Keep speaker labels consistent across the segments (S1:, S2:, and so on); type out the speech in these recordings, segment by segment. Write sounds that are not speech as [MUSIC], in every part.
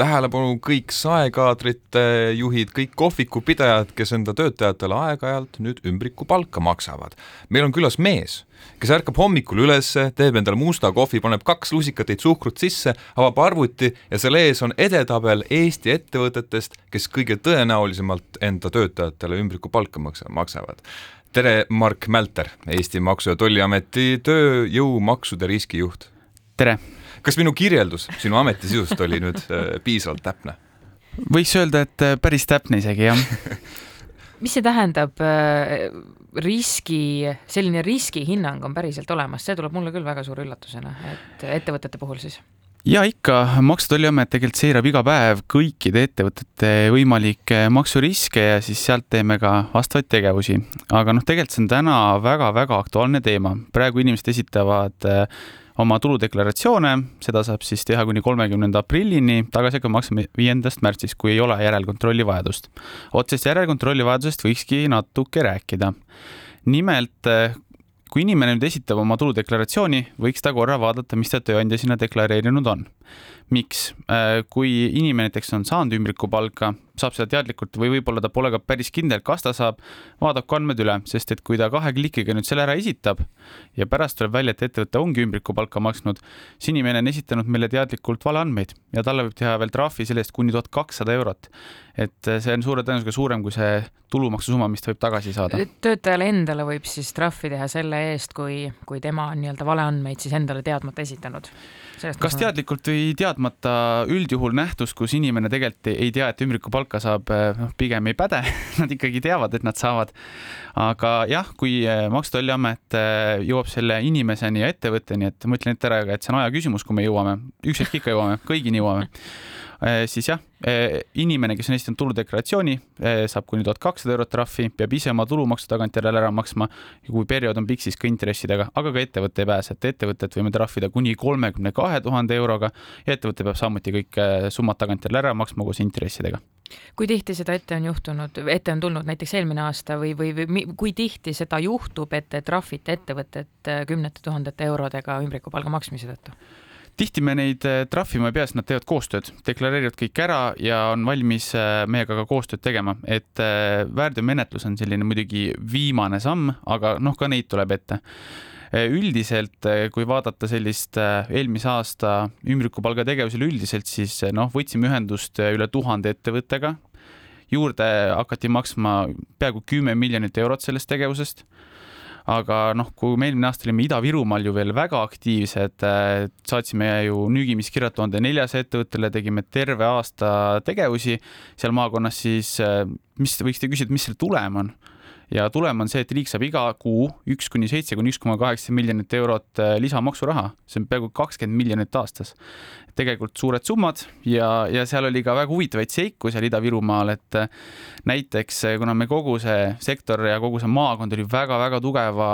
S1: tähelepanu kõik saekaadrite juhid, kõik kohvikupidajad, kes enda töötajatele aeg-ajalt nüüd ümbrikupalka maksavad. meil on külas mees, kes ärkab hommikul üles, teeb endale musta kohvi, paneb kaks lusikatäit suhkrut sisse, avab arvuti ja selle ees on edetabel Eesti ettevõtetest, kes kõige tõenäolisemalt enda töötajatele ümbrikupalka maksa-, maksavad tere, Mark Mälter, Eesti Maksu- ja Tolliameti tööjõumaksude riskijuht.
S2: tere!
S1: Kas minu kirjeldus sinu ametisisust oli nüüd äh, piisavalt täpne?
S2: võiks öelda, et äh, päris täpne isegi, jah [LAUGHS]
S3: mis see tähendab, äh, riski, selline riskihinnang on päriselt olemas, see tuleb mulle küll väga suure üllatusena, et ettevõtete puhul siis
S2: ja ikka, Maksu- ja Tolliamet tegelikult seirab iga päev kõikide ettevõtete võimalikke maksuriske ja siis sealt teeme ka vastavaid tegevusi. aga noh, tegelikult see on täna väga-väga aktuaalne teema. praegu inimesed esitavad äh, oma tuludeklaratsioone, seda saab siis teha kuni kolmekümnenda aprillini, tagasi hakkab maksma viiendast märtsist, kui ei ole järelkontrolli vajadust. otsest järelkontrolli vajadusest võikski natuke rääkida. nimelt kui inimene nüüd esitab oma tuludeklaratsiooni, võiks ta korra vaadata, mis ta tööandja sinna deklareerinud on. Miks? Äh, kui inimene näiteks on saanud ümbrikupalka, saab seda teadlikult või võib-olla ta pole ka päris kindel, kas ta saab, vaadaku andmed üle, sest et kui ta kahe klikiga nüüd selle ära esitab ja pärast tuleb välja, et ettevõte ongi ümbrikupalka maksnud, siis inimene on esitanud meile teadlikult valeandmeid ja talle võib teha veel trahvi selle eest kuni tuhat kakssada eurot. et see on suure tõenäosusega suurem kui see tulumaksusumma, mis ta võib tagasi saada.
S3: töötajale endale võib siis trahvi teha selle eest, kui, kui tema on nii-öelda valeandmeid siis endale teadmata esitanud
S2: kas teadlikult või teadmata, üldjuhul nähtus, kus inimene tegelikult ei tea, et ümbrikupalka saab, eh, noh, pigem ei päde [LAUGHS] nad ikkagi teavad, et nad saavad. aga jah, kui eh, Maksu- ja Tolliamet eh, jõuab selle inimeseni ja ettevõtteni, et ma ütlen ette ära, et see on aja küsimus, kui me jõuame, üks hetk ikka jõuame, kõigini jõuame siis jah, äh, inimene, kes on esitanud tuludeklaratsiooni, äh, saab kuni tuhat kakssada eurot trahvi, peab ise oma tulumaksu tagantjärele ära maksma. kui periood on pikk, siis ka intressidega, aga ka ettevõte ei pääse, et ettevõtet võime trahvida kuni kolmekümne kahe tuhande euroga ja ettevõte peab samuti kõik summad tagantjärele ära maksma koos intressidega
S3: kui tihti seda ette on juhtunud, ette on tulnud näiteks eelmine aasta või, või, või kui tihti seda juhtub, et te trahvite ettevõtet kümnete tuhandete eurodega ümbrikupalga maksmise tõttu?
S2: Tihti me neid äh, trahvima ei pea, sest nad teevad koostööd, deklareerivad kõik ära ja on valmis äh, meiega ka koostööd tegema, et äh, väärteomenetlus on selline muidugi viimane samm, aga noh, ka neid tuleb ette. Üldiselt, kui vaadata sellist eelmise aasta ümbrikupalga tegevusele üldiselt, siis noh, võtsime ühendust üle tuhande ettevõttega. juurde hakati maksma peaaegu kümme miljonit eurot sellest tegevusest aga noh, kui me eelmine aasta olime Ida-Virumaal ju veel väga aktiivsed, äh, saatsime ju nüügimiskirjad tuhande neljasaja ettevõttele, tegime terve aasta tegevusi seal maakonnas, siis äh, mis, võiksite küsida, mis selle tulem on? ja tulem on see, et riik saab iga kuu üks kuni seitse kuni üks koma kaheksa miljonit eurot äh, lisamaksuraha, see on peaaegu kakskümmend miljonit aastas tegelikult suured summad ja, ja seal oli ka väga huvitavaid seiku seal Ida-Virumaal, et äh, näiteks äh, kuna me kogu see sektor ja kogu see maakond oli väga-väga tugeva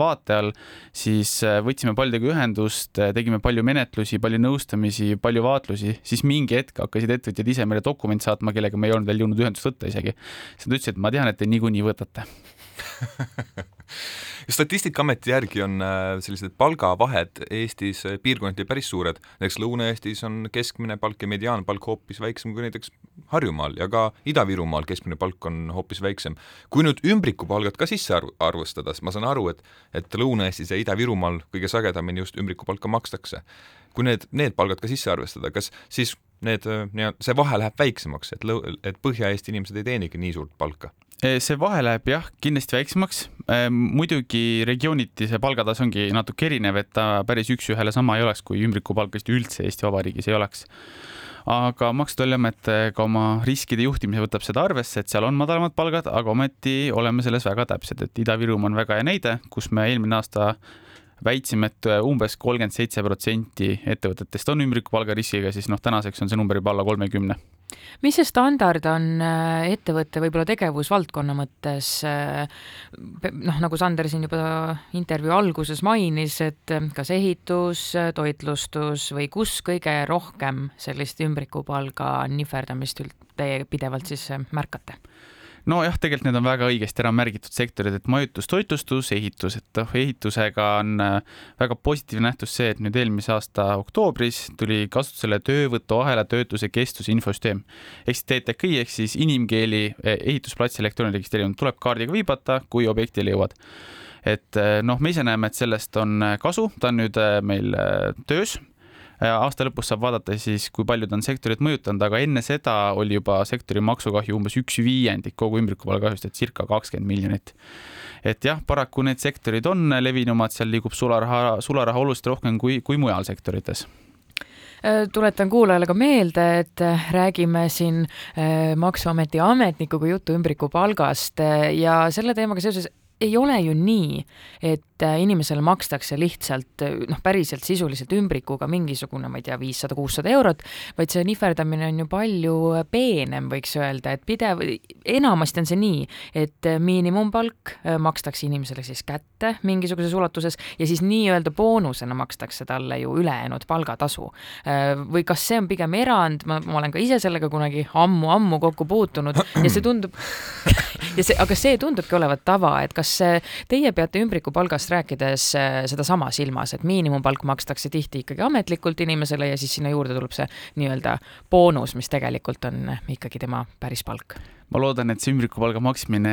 S2: vaate all, siis äh, võtsime paljudega ühendust, tegime palju menetlusi, palju nõustamisi, palju vaatlusi, siis mingi hetk hakkasid ettevõtjad ise meile dokumente saatma, kellega me ei olnud veel jõudnud ühendust võtta isegi. siis nad ütlesid, et ma tean, et te niikuinii võtate [LAUGHS]
S1: statistikaameti järgi on äh, sellised palgavahed Eestis äh, piirkonniti päris suured, näiteks Lõuna-Eestis on keskmine palk ja mediaanpalk hoopis väiksem kui näiteks Harjumaal ja ka Ida-Virumaal keskmine palk on hoopis väiksem. kui nüüd ümbrikupalgad ka sisse arv-, arvestada, siis ma saan aru, et et Lõuna-Eestis ja Ida-Virumaal kõige sagedamini just ümbrikupalka makstakse. kui need, need palgad ka sisse arvestada, kas siis need, äh, see vahe läheb väiksemaks, et lõu-, et Põhja-Eesti inimesed ei teenigi nii suurt palka?
S2: See vahe läheb jah, kindlasti väiksemaks. muidugi regiooniti see palgatase ongi natuke erinev, et ta päris üks-ühele sama ei oleks, kui ümbrikupalka vist üldse Eesti Vabariigis ei oleks. aga Maksu- ja Tolliamet ka oma riskide juhtimise võtab seda arvesse, et seal on madalamad palgad, aga ometi oleme selles väga täpsed, et Ida-Virumaa on väga hea näide, kus me eelmine aasta väitsime, et umbes kolmkümmend seitse protsenti ettevõtetest on ümbrikupalga riskiga, siis noh, tänaseks on see number juba alla kolmekümne
S3: mis see standard on äh, ettevõtte võib-olla tegevusvaldkonna mõttes? Äh, noh, nagu Sander siin juba intervjuu alguses mainis, et äh, kas ehitus, toitlustus või kus kõige rohkem sellist ümbrikupalga nihverdamist teie pidevalt siis märkate?
S2: Nojah, tegelikult need on väga õigesti ära märgitud sektorid, et majutus, toitlustus, ehitus, et noh, ehitusega on äh, väga positiivne nähtus see, et nüüd eelmise aasta oktoobris tuli kasutusele töövõtuahela töötuse kestuse infosüsteem. Ehk siis TTK ehk siis inimkeeli eh, ehitusplatsi elektrooniline registreerimine tuleb kaardiga viibata, kui objektile jõuad. Et äh, noh, me ise näeme, et sellest on kasu, ta on nüüd meil töös. Äh, aasta lõpus saab vaadata siis, kui palju ta on sektorit mõjutanud, aga enne seda oli juba sektori maksukahju umbes üks viiendik kogu ümbrikupalgakahjust, et circa kakskümmend miljonit. et jah, paraku need sektorid on levinumad, seal liigub sularaha, sularaha oluliselt rohkem kui, kui mujal sektorites
S3: äh, tuletan kuulajale ka meelde, et äh, räägime siin Maksuameti ametnikuga juttu ümbrikupalgast ja selle teemaga seoses ei ole ju nii, et äh, inimesele makstakse lihtsalt äh, noh, päriselt sisuliselt ümbrikuga mingisugune, ma ei tea, viissada, kuussada eurot, vaid see nihverdamine on ju palju peenem, võiks öelda, et pidev, enamasti on see nii, et äh, miinimumpalk makstakse inimesele siis kätte mingisuguses ulatuses ja siis nii-öelda boonusena makstakse talle ju ülejäänud palgatasu. või kas see on pigem erand, ma, ma olen ka ise sellega kunagi ammu-ammu kokku puutunud ja see tundub [CLEARS THROAT] ja see, aga see tundubki olevat tava, et kas teie peate ümbrikupalgast palgast rääkides äh, sedasama silmas, et miinimumpalk makstakse tihti ikkagi ametlikult inimesele ja siis sinna juurde tuleb see nii-öelda boonus, mis tegelikult on ikkagi tema päris palk?
S2: ma loodan, et see ümbrikupalga maksmine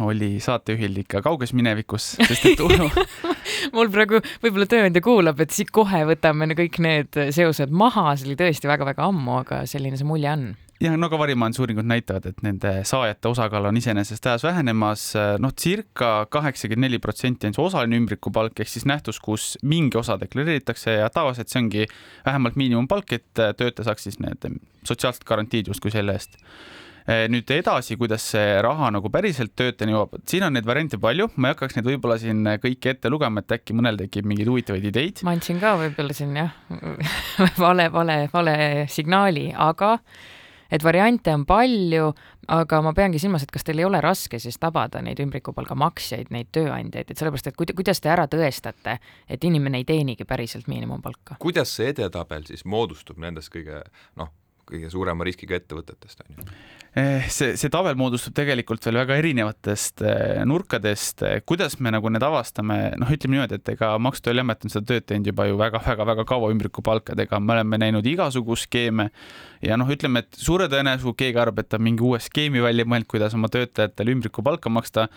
S2: oli saatejuhil ikka kauges minevikus, sest et [LAUGHS] [LAUGHS]
S3: mul praegu võib-olla tööandja kuulab, et siit kohe võtame kõik need seosed maha, see oli tõesti väga-väga ammu, aga selline see mulje on
S2: jah, no ka varimajandusuuringud näitavad, et nende saajate osakaal on iseenesest ajas vähenemas, noh, circa kaheksakümmend neli protsenti on see osaline ümbrikupalk ehk siis nähtus, kus mingi osa deklareeritakse ja tavaliselt see ongi vähemalt miinimumpalk, et töötaja saaks siis need sotsiaalsed garantiid justkui selle eest. Nüüd edasi, kuidas see raha nagu päriselt töötajani jõuab, siin on neid variante palju, ma ei hakkaks neid võib-olla siin kõiki ette lugema, et äkki mõnel tekib mingeid huvitavaid ideid.
S3: ma andsin ka võib-olla siin jah [LAUGHS] vale, vale, vale signaali, aga et variante on palju, aga ma peangi silmas, et kas teil ei ole raske siis tabada neid ümbrikupalga maksjaid, neid tööandjaid, et sellepärast, et kuidas te ära tõestate, et inimene ei teenigi päriselt miinimumpalka?
S1: kuidas see edetabel siis moodustub nendest kõige noh, kõige suurema riskiga ettevõtetest, on ju?
S2: Eh, see, see tabel moodustub tegelikult veel väga erinevatest eh, nurkadest, eh, kuidas me nagu need avastame, noh, ütleme niimoodi, et ega Maksu- ja Tolliamet on seda tööd teinud juba ju väga-väga-väga kaua ümbrikupalkadega, me oleme näinud igasugu skeeme. Ja noh, ütleme, et suure tõenäosusega keegi arvab, et ta mingi uue skeemi välja mõelnud, kuidas oma töötajatele ümbrikupalka maksta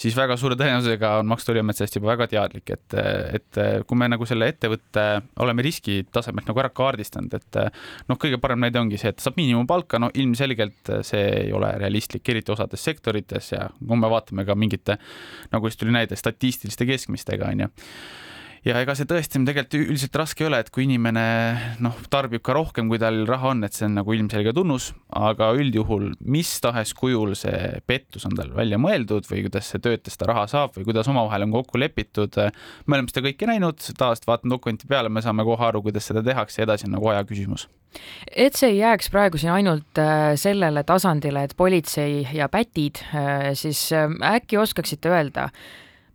S2: siis väga suure tõenäosusega on Maksu- ja Tolliamet sellest juba väga teadlik, et, et kui me nagu selle ettevõtte oleme riskitasemelt nagu ära kaardistanud, et noh, kõige parem näide ongi see, et saab miinimumpalka, no ilmselgelt see ei ole realistlik, eriti osades sektorites ja kui me vaatame ka mingite, nagu just tuli näide, statistiliste keskmistega, on ju ja ega see tõestamine tegelikult üldiselt raske ei ole, et kui inimene noh, tarbib ka rohkem, kui tal raha on, et see on nagu ilmselge tunnus, aga üldjuhul mis tahes kujul see pettus on tal välja mõeldud või kuidas see töötaja seda raha saab või kuidas omavahel on kokku lepitud. me oleme seda kõike näinud, tavaliselt vaatame dokumenti peale, me saame kohe aru, kuidas seda tehakse edasi on nagu aja küsimus
S3: et see ei jääks praegu siin ainult äh, sellele tasandile, et politsei ja pätid, äh, siis äh, äkki oskaksite öelda,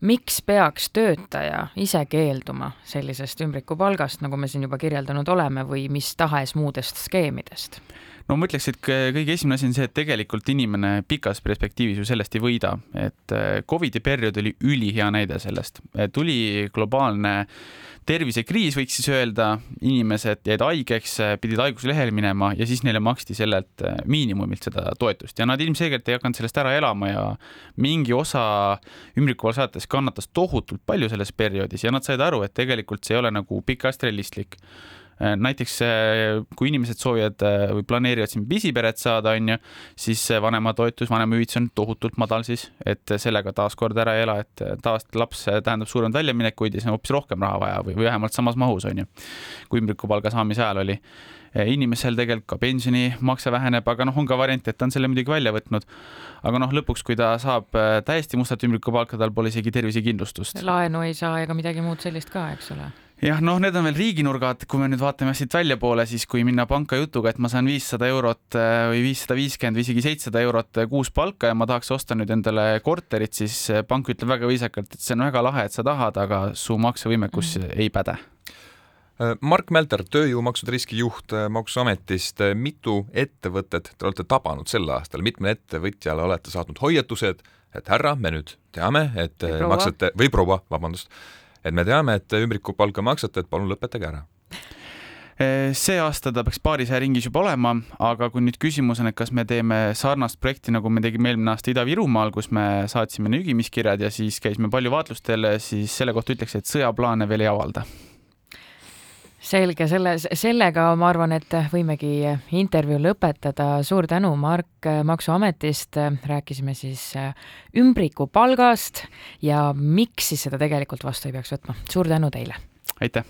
S3: miks peaks töötaja ise keelduma sellisest ümbrikupalgast, nagu me siin juba kirjeldanud oleme, või mis tahes muudest skeemidest?
S2: No ma ütleks, et kõige esimene asi on see, et tegelikult inimene pikas perspektiivis ju sellest ei võida, et äh, Covidi periood oli ülihea näide sellest, tuli globaalne tervisekriis, võiks siis öelda, inimesed jäid haigeks, pidid haiguslehele minema ja siis neile maksti sellelt äh, miinimumilt seda toetust. Ja nad ilmselgelt ei hakanud sellest ära elama ja mingi osa ümbrikupalgasaates kannatas tohutult palju selles perioodis. Ja nad said aru, et tegelikult see ei ole nagu pikast realistlik näiteks äh, kui inimesed soovivad äh, või planeerivad siin pisiperet saada, on ju, siis vanematoetus, vanemahüvitis on tohutult madal siis, et sellega taaskord ära ei ela, et tavaliselt laps tähendab suuremaid väljaminekuid ja siis on hoopis rohkem raha vaja või, või vähemalt samas mahus, on ju, kui ümbrikupalga saamise ajal oli inimesel tegelikult ka pensionimakse väheneb, aga noh, on ka variant, et ta on selle muidugi välja võtnud. aga noh, lõpuks, kui ta saab täiesti mustalt ümbrikupalka, tal pole isegi tervisekindlustust.
S3: laenu ei saa ega midagi muud sellist ka, eks ole
S2: jah, noh, need on veel riiginurgad, kui me nüüd vaatame siit väljapoole, siis kui minna panka jutuga, et ma saan viissada eurot äh, või viissada viiskümmend või isegi seitsesada eurot äh, kuus palka ja ma tahaks osta nüüd endale korterit, siis äh, pank ütleb väga viisakalt, et see on väga lahe, et sa tahad, aga su maksevõimekus mm. ei päde.
S1: Mark Mälter, tööjõumaksude riskijuht Maksuametist, mitu ettevõtet te olete tabanud sel aastal, mitmele ettevõtjale olete saatnud hoiatused, et härra, me nüüd teame, et
S3: proua.
S1: maksate, või proua, vabandust, et me teame, et ümbrikupalka maksate, et palun lõpetage ära
S2: see aasta ta peaks paarisaja ringis juba olema, aga kui nüüd küsimus on, et kas me teeme sarnast projekti, nagu me tegime eelmine aasta Ida-Virumaal, kus me saatsime nügimiskirjad ja siis käisime palju vaatlustel, siis selle kohta ütleks, et sõjaplaane veel ei avalda.
S3: Selge, selle, sellega ma arvan, et võimegi intervjuu lõpetada. suur tänu, Mark Maksuametist. rääkisime siis ümbrikupalgast ja miks siis seda tegelikult vastu ei peaks võtma. suur tänu teile.
S2: aitäh.